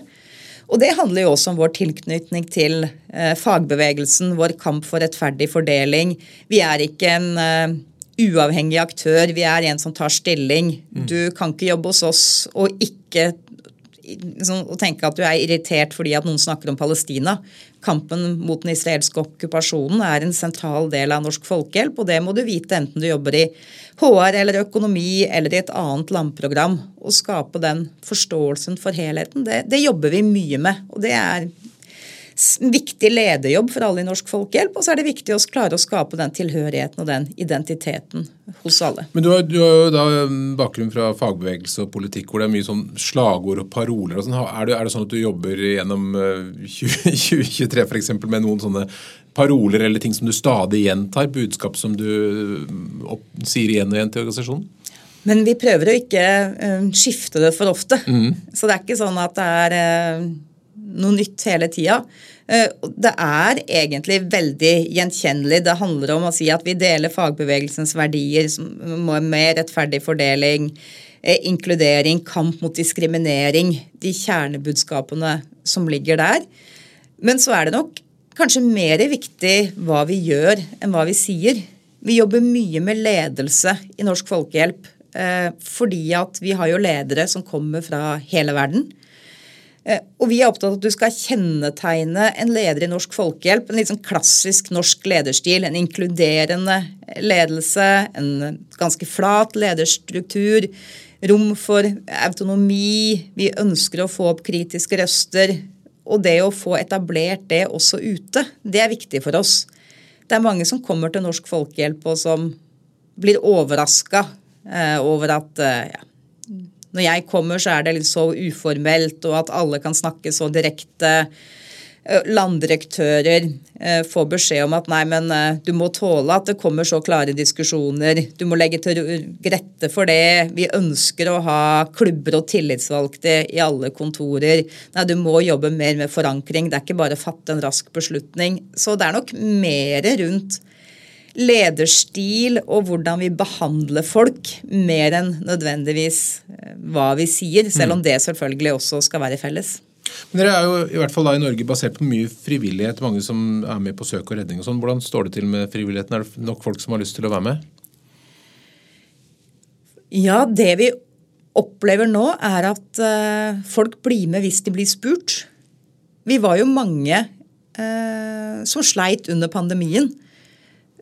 Og det handler jo også om vår tilknytning til eh, fagbevegelsen, vår kamp for rettferdig fordeling. Vi er ikke en eh, uavhengig aktør, vi er en som tar stilling. Mm. Du kan ikke jobbe hos oss og ikke liksom, å tenke at du er irritert fordi at noen snakker om Palestina. Kampen mot den israelske okkupasjonen er en sentral del av norsk folkehjelp, og det må du vite enten du jobber i HR eller økonomi eller i et annet landprogram. Å skape den forståelsen for helheten, det, det jobber vi mye med. Og det er viktig lederjobb for alle i Norsk Folkehjelp. Og så er det viktig å klare å skape den tilhørigheten og den identiteten hos alle. Men du har, du har jo da um, bakgrunn fra fagbevegelse og politikk hvor det er mye sånn slagord og paroler og sånn. Er, er, det sånn at du jobber gjennom 2023 uh, f.eks. med noen sånne paroler eller ting som du stadig gjentar? Budskap som du um, opp, sier igjen og igjen til organisasjonen? Men vi prøver å ikke uh, skifte det for ofte. Mm. Så det er ikke sånn at det er noe nytt hele tida. Eh, det er egentlig veldig gjenkjennelig. Det handler om å si at vi deler fagbevegelsens verdier med rettferdig fordeling, eh, inkludering, kamp mot diskriminering. De kjernebudskapene som ligger der. Men så er det nok kanskje mer viktig hva vi gjør, enn hva vi sier. Vi jobber mye med ledelse i Norsk Folkehjelp. Eh, fordi at vi har jo ledere som kommer fra hele verden. Eh, og vi er opptatt av at du skal kjennetegne en leder i Norsk Folkehjelp. En litt sånn klassisk norsk lederstil. En inkluderende ledelse, en ganske flat lederstruktur. Rom for autonomi. Vi ønsker å få opp kritiske røster. Og det å få etablert det også ute, det er viktig for oss. Det er mange som kommer til Norsk Folkehjelp og som blir overraska eh, over at eh, ja, når jeg kommer, så er det litt så uformelt, og at alle kan snakke så direkte. Eh, landdirektører eh, får beskjed om at nei, men eh, du må tåle at det kommer så klare diskusjoner. Du må legge til rette for det. Vi ønsker å ha klubber og tillitsvalgte i alle kontorer. Nei, du må jobbe mer med forankring. Det er ikke bare å fatte en rask beslutning. Så det er nok mer rundt lederstil og hvordan vi behandler folk, mer enn nødvendigvis eh, hva vi sier, selv om mm. det selvfølgelig også skal være felles. Men Dere er jo i hvert fall da i Norge basert på mye frivillighet, mange som er med på søk og redning og sånn. Hvordan står det til med frivilligheten? Er det nok folk som har lyst til å være med? Ja, det vi opplever nå, er at uh, folk blir med hvis de blir spurt. Vi var jo mange eh, som sleit under pandemien.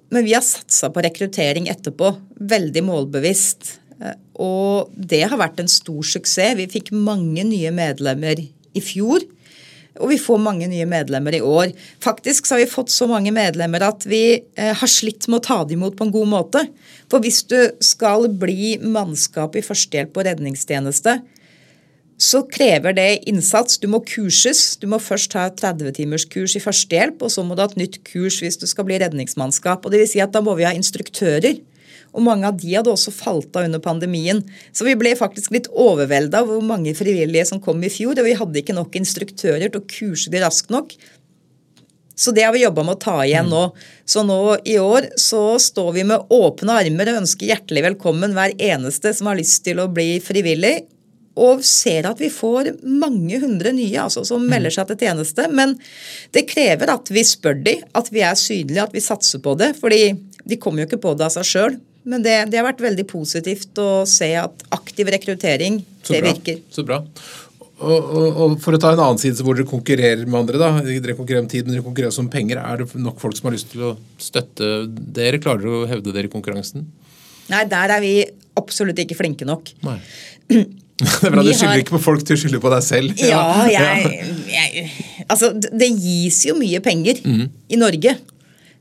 Men vi har satsa på rekruttering etterpå, veldig målbevisst. Eh, og det har vært en stor suksess. Vi fikk mange nye medlemmer i fjor. Og vi får mange nye medlemmer i år. Faktisk så har vi fått så mange medlemmer at vi eh, har slitt med å ta dem imot på en god måte. For hvis du skal bli mannskap i førstehjelp og redningstjeneste, så krever det innsats. Du må kurses. Du må først ha et 30-timerskurs i førstehjelp, og så må du ha et nytt kurs hvis du skal bli redningsmannskap. Og det vil si at Da må vi ha instruktører. Og mange av de hadde også falt av under pandemien. Så vi ble faktisk litt overvelda av hvor mange frivillige som kom i fjor. Og vi hadde ikke nok instruktører til å kurse de raskt nok. Så det har vi jobba med å ta igjen nå. Så nå i år så står vi med åpne armer og ønsker hjertelig velkommen hver eneste som har lyst til å bli frivillig og ser at vi får mange hundre nye altså, som mm. melder seg til tjeneste. Men det krever at vi spør de, at vi er synlige, at vi satser på det. fordi de kommer jo ikke på det av seg sjøl. Men det, det, har vært veldig positivt å se at aktiv rekruttering, det virker. Så bra. Og, og, og, For å ta en annen side hvor dere konkurrerer med andre, da, dere konkurrerer om tid, men dere konkurrerer også om penger. Er det nok folk som har lyst til å støtte dere? Klarer dere å hevde dere i konkurransen? Nei, der er vi absolutt ikke flinke nok. Nei. Det er bra, Du skylder har... ikke på folk, du skylder på deg selv. Ja, jeg, jeg, altså Det gis jo mye penger mm. i Norge.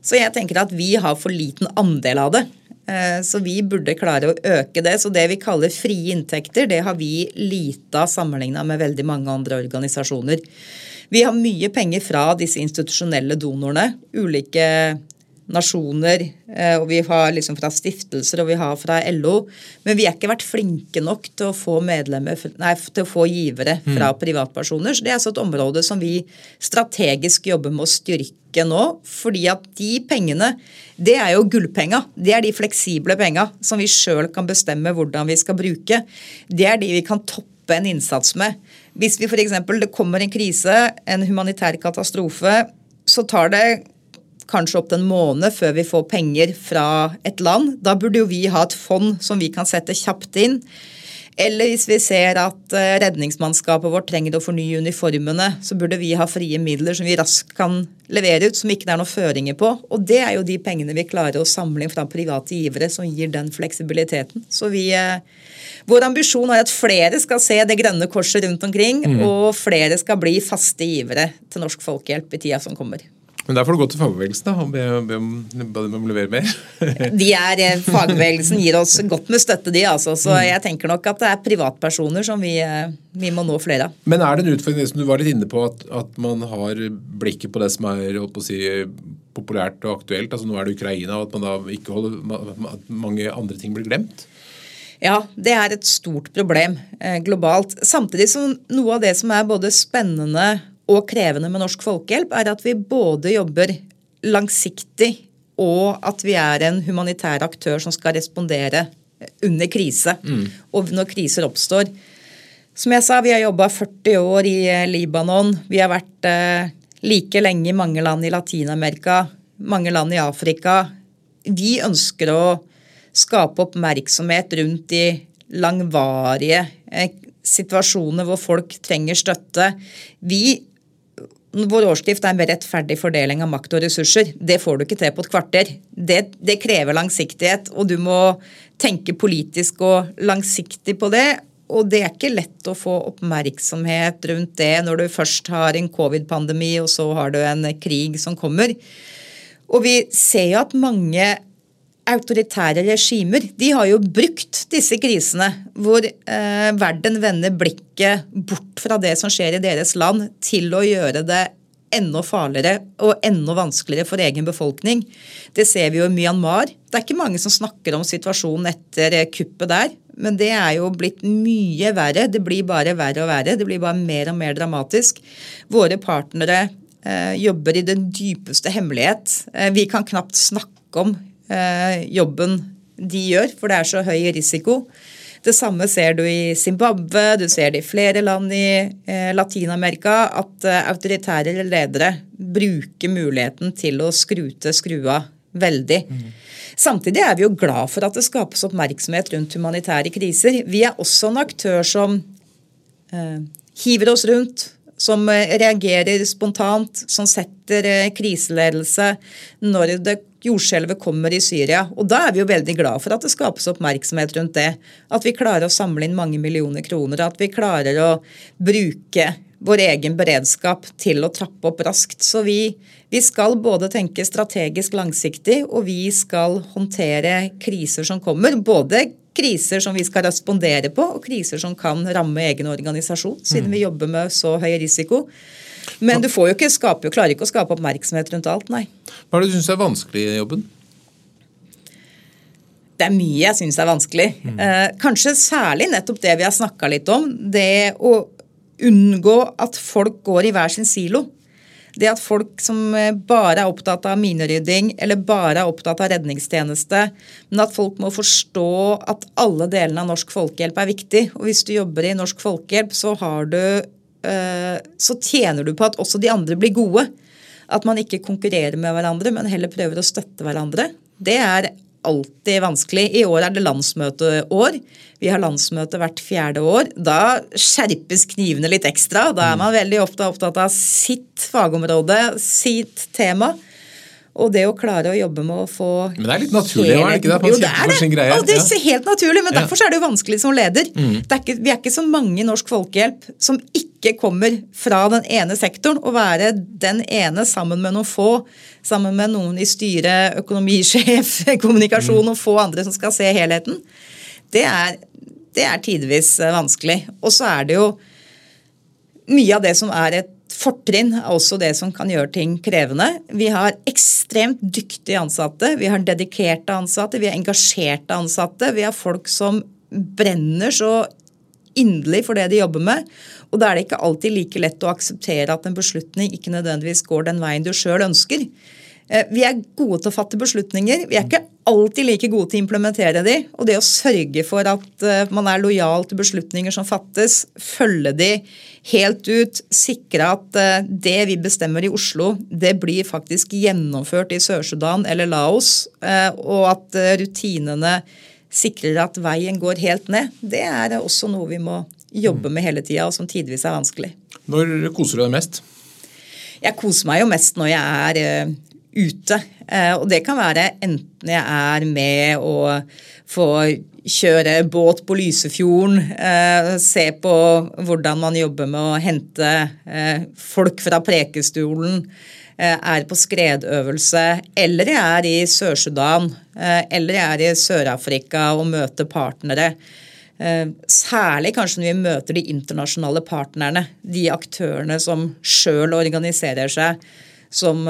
Så jeg tenker at vi har for liten andel av det. Eh, så vi burde klare å øke det. Så det vi kaller frie inntekter, det har vi lite av sammenligna med veldig mange andre organisasjoner. Vi har mye penger fra disse institusjonelle donorene. Ulike nasjoner, eh, og vi har liksom fra stiftelser og vi har fra LO. Men vi har ikke vært flinke nok til å få, nei, til å få givere fra mm. privatpersoner. Så det er altså et område som vi strategisk jobber med å styrke nå. Fordi at de pengene, det er jo gullpenga. Det er de fleksible penga som vi sjøl kan bestemme hvordan vi skal bruke. Det er de vi kan toppe en innsats med. Hvis vi f.eks. det kommer en krise, en humanitær katastrofe, så tar det kanskje opp til en måned før vi får penger fra et land. Da burde jo vi ha et fond som vi kan sette kjapt inn. Eller hvis vi ser at eh, redningsmannskapet vårt trenger å fornye uniformene, så burde vi ha frie midler som vi raskt kan levere ut, som ikke det er noen føringer på. Og det er jo de pengene vi klarer å samle inn fra private givere som gir den fleksibiliteten. Så vi, eh, vår ambisjon er at flere skal se det grønne korset rundt omkring, mm. og flere skal bli faste givere til Norsk Folkehjelp i tida som kommer. Men der får du gå til fagbevegelsen da, og be, be, om, be dem om å levere mer. de er, eh, Fagbevegelsen gir oss godt med støtte, de. altså. Så mm. jeg tenker nok at det er privatpersoner som vi, eh, vi må nå flere av. Men er det en utfordring, som du var litt inne på, at, at man har blikket på det som er holdt på å si, populært og aktuelt? altså Nå er det Ukraina, og at man da ikke holder, at mange andre ting blir glemt? Ja, det er et stort problem eh, globalt. Samtidig som noe av det som er både spennende og krevende med Norsk Folkehjelp, er at vi både jobber langsiktig og at vi er en humanitær aktør som skal respondere under krise mm. og når kriser oppstår. Som jeg sa, vi har jobba 40 år i eh, Libanon. Vi har vært eh, like lenge i mange land i Latin-Amerika, mange land i Afrika. Vi ønsker å skape oppmerksomhet rundt de langvarige eh, situasjoner hvor folk trenger støtte. Vi vår årsskrift er en rettferdig fordeling av makt og ressurser. Det får du ikke til på et kvarter. Det, det, krever langsiktighet, og du må tenke politisk og langsiktig på det. Og det er ikke lett å få oppmerksomhet rundt det når du først har en covid-pandemi, og så har du en krig som kommer. Og vi ser jo at mange autoritære regimer de har jo brukt disse krisene, hvor eh, verden vender blikket bort fra det som skjer i deres land, til å gjøre det enda farligere og enda vanskeligere for egen befolkning. Det ser vi jo i Myanmar. Det er ikke mange som snakker om situasjonen etter kuppet der. Men det er jo blitt mye verre. Det blir bare verre og verre. Det blir bare mer og mer dramatisk. Våre partnere eh, jobber i den dypeste hemmelighet. Eh, vi kan knapt snakke om jobben de gjør, for det er så høy risiko. Det samme ser du i Zimbabwe, du ser det i flere land i eh, Latin-Amerika, at eh, autoritære ledere bruker muligheten til å skru til skrua veldig. Mm. Samtidig er vi jo glad for at det skapes oppmerksomhet rundt humanitære kriser. Vi er også en aktør som eh, hiver oss rundt, som reagerer spontant, som setter kriseledelse når det jordskjelvet kommer i Syria. Og da er vi jo veldig glad for at det skapes oppmerksomhet rundt det. At vi klarer å samle inn mange millioner kroner. At vi klarer å bruke vår egen beredskap til å trappe opp raskt. Så vi, vi skal både tenke strategisk langsiktig, og vi skal håndtere kriser som kommer. Både kriser som vi skal respondere på, og kriser som kan ramme egen organisasjon, siden mm. vi jobber med så høy risiko. Men du får jo ikke skape, klarer ikke å skape oppmerksomhet rundt alt, nei. Hva er det du syns er vanskelig i jobben? Det er mye jeg syns er vanskelig. Mm. Eh, kanskje særlig nettopp det vi har snakka litt om. Det å unngå at folk går i hver sin silo. Det at folk som eh, bare er opptatt av minerydding eller bare er opptatt av redningstjeneste, men at folk må forstå at alle delene av Norsk Folkehjelp er viktig. Og hvis du jobber i Norsk Folkehjelp, så har du så tjener du på at også de andre blir gode. At man ikke konkurrerer med hverandre, men heller prøver å støtte hverandre. Det er alltid vanskelig. I år er det landsmøteår. Vi har landsmøte hvert fjerde år. Da skjerpes knivene litt ekstra. Da er man veldig ofte opptatt av sitt fagområde, sitt tema. Og det å klare å jobbe med å få Men det er litt naturlig, var det ikke det? Jo, det er det. Greie. Og det er helt naturlig, men derfor er det jo vanskelig som leder. Mm. Det er ikke, vi er ikke så mange i Norsk Folkehjelp som ikke kommer fra den ene sektoren. Å være den ene sammen med noen få, sammen med noen i styret, økonomisjef, kommunikasjon Mm. og få andre som skal se helheten. Det er, det er tidvis eh, vanskelig. Og så er det jo mye av det som er et fortrinn, er også det som kan gjøre ting krevende. Vi har ekstremt dyktige ansatte, vi har dedikerte ansatte, vi har engasjerte ansatte. Vi har folk som brenner så inderlig for det de jobber med. Og da er det ikke alltid like lett å akseptere at en beslutning ikke nødvendigvis går den veien du sjøl ønsker. Eh, Vi er gode til å fatte beslutninger. Vi er ikke alltid like gode til å implementere de. Og det å sørge for at eh, man er lojal til beslutninger som fattes, følge de helt ut, sikre at eh, det vi bestemmer i Oslo, det blir faktisk gjennomført i Sør-Sudan eller Laos, og at rutinene sikrer at veien går helt ned, det er også noe vi må jobbe med hele tida, og som tidvis er vanskelig. Når koser du deg mest? Jeg koser meg jo mest når jeg er ute. Eh, og det kan være enten jeg er med og får kjøre båt på Lysefjorden, eh, se på hvordan man jobber med å hente eh, folk fra Prekestolen, er på skredøvelse, eller jeg er i Sør-Sudan, eller jeg er i Sør-Afrika og møter partnere. Særlig kanskje når vi møter de internasjonale partnerne, de aktørene som sjøl organiserer seg, som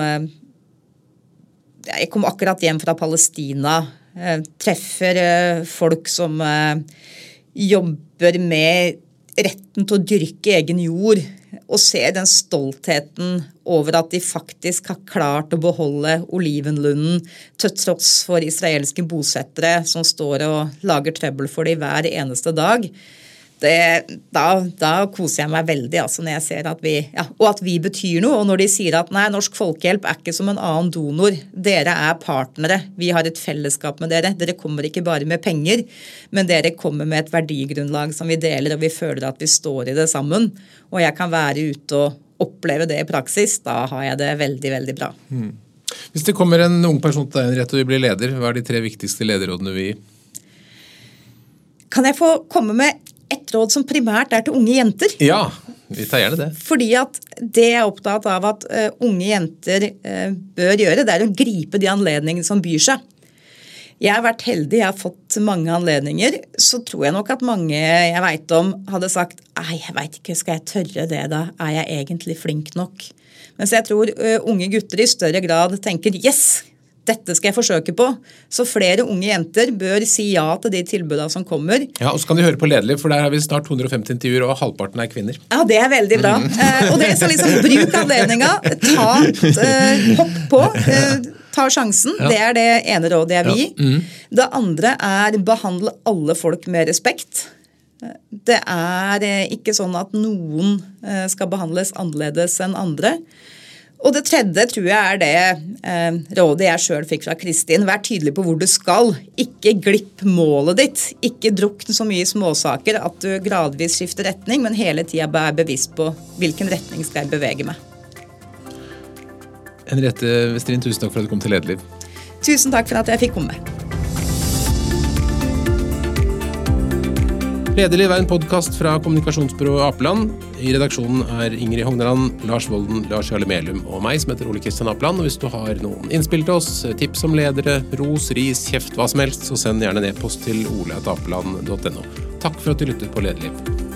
Jeg kom akkurat hjem fra Palestina. eh, Treffer eh, folk som eh, jobber med retten til å dyrke egen jord. Og ser den stoltheten over at de faktisk har klart å beholde olivenlunden til tross for israelske bosettere som står og lager trøbbel for dem hver eneste dag. Det, da, da koser jeg meg veldig altså når jeg ser at vi, ja, og at vi betyr noe. Og når de sier at nei, Norsk Folkehjelp er ikke som en annen donor. Dere er partnere. Vi har et fellesskap med dere. Dere kommer ikke bare med penger, men dere kommer med et verdigrunnlag som vi deler, og vi føler at vi står i det sammen. Og jeg kan være ute og oppleve det i praksis. Da har jeg det veldig, veldig bra. Hvis det kommer en ung person til deg rett og vil blir leder, hva er de tre viktigste lederrådene vi gir? Kan jeg få komme med råd som primært er til unge jenter? Ja, vi tar gjerne det. Fordi at det jeg er opptatt av at uh, unge jenter uh, bør gjøre, det er å gripe de anledningene som byr seg. Jeg har vært heldig, jeg har fått mange anledninger. Så tror jeg nok at mange jeg veit om, hadde sagt nei, jeg veit ikke, skal jeg tørre det da? Er jeg egentlig flink nok? Mens jeg tror uh, unge gutter i større grad tenker yes, dette skal jeg forsøke på. Så flere unge jenter bør si ja til de tilbudene som kommer. Ja, og så kan de høre på Lederliv, for der har vi snart 250 intervjuer, og halvparten er kvinner. Ja, det er veldig bra. Eh, og det som så liksom bruk anledninga. Ta, eh, hopp på. Eh, ta sjansen. Det er det ene rådet jeg vil gi. Det andre er behandle alle folk med respekt. Det er eh, ikke sånn at noen skal behandles annerledes enn andre. Og det tredje tror jeg er det eh, rådet jeg sjøl fikk fra Kristin. Vær tydelig på hvor du skal. Ikke glipp målet ditt. Ikke drukn så mye i småsaker at du gradvis skifter retning, men hele tida vær bevisst på hvilken retning skal jeg bevege meg. Henriette Westrin, tusen takk for at du kom til Lederliv. Tusen takk for at jeg fikk komme. Lederliv er en podkast fra kommunikasjonsbyrået Apeland. I redaksjonen er Ingrid Hogneland, Lars Volden, Lars Jarle Melum og meg, som heter Ole Kristian Apeland. Og hvis du har noen innspill til oss, tips om ledere, ros, ris, kjeft, hva som helst, så send gjerne en e-post til oleatapeland.no. Takk for at du lyttet på Lederliv.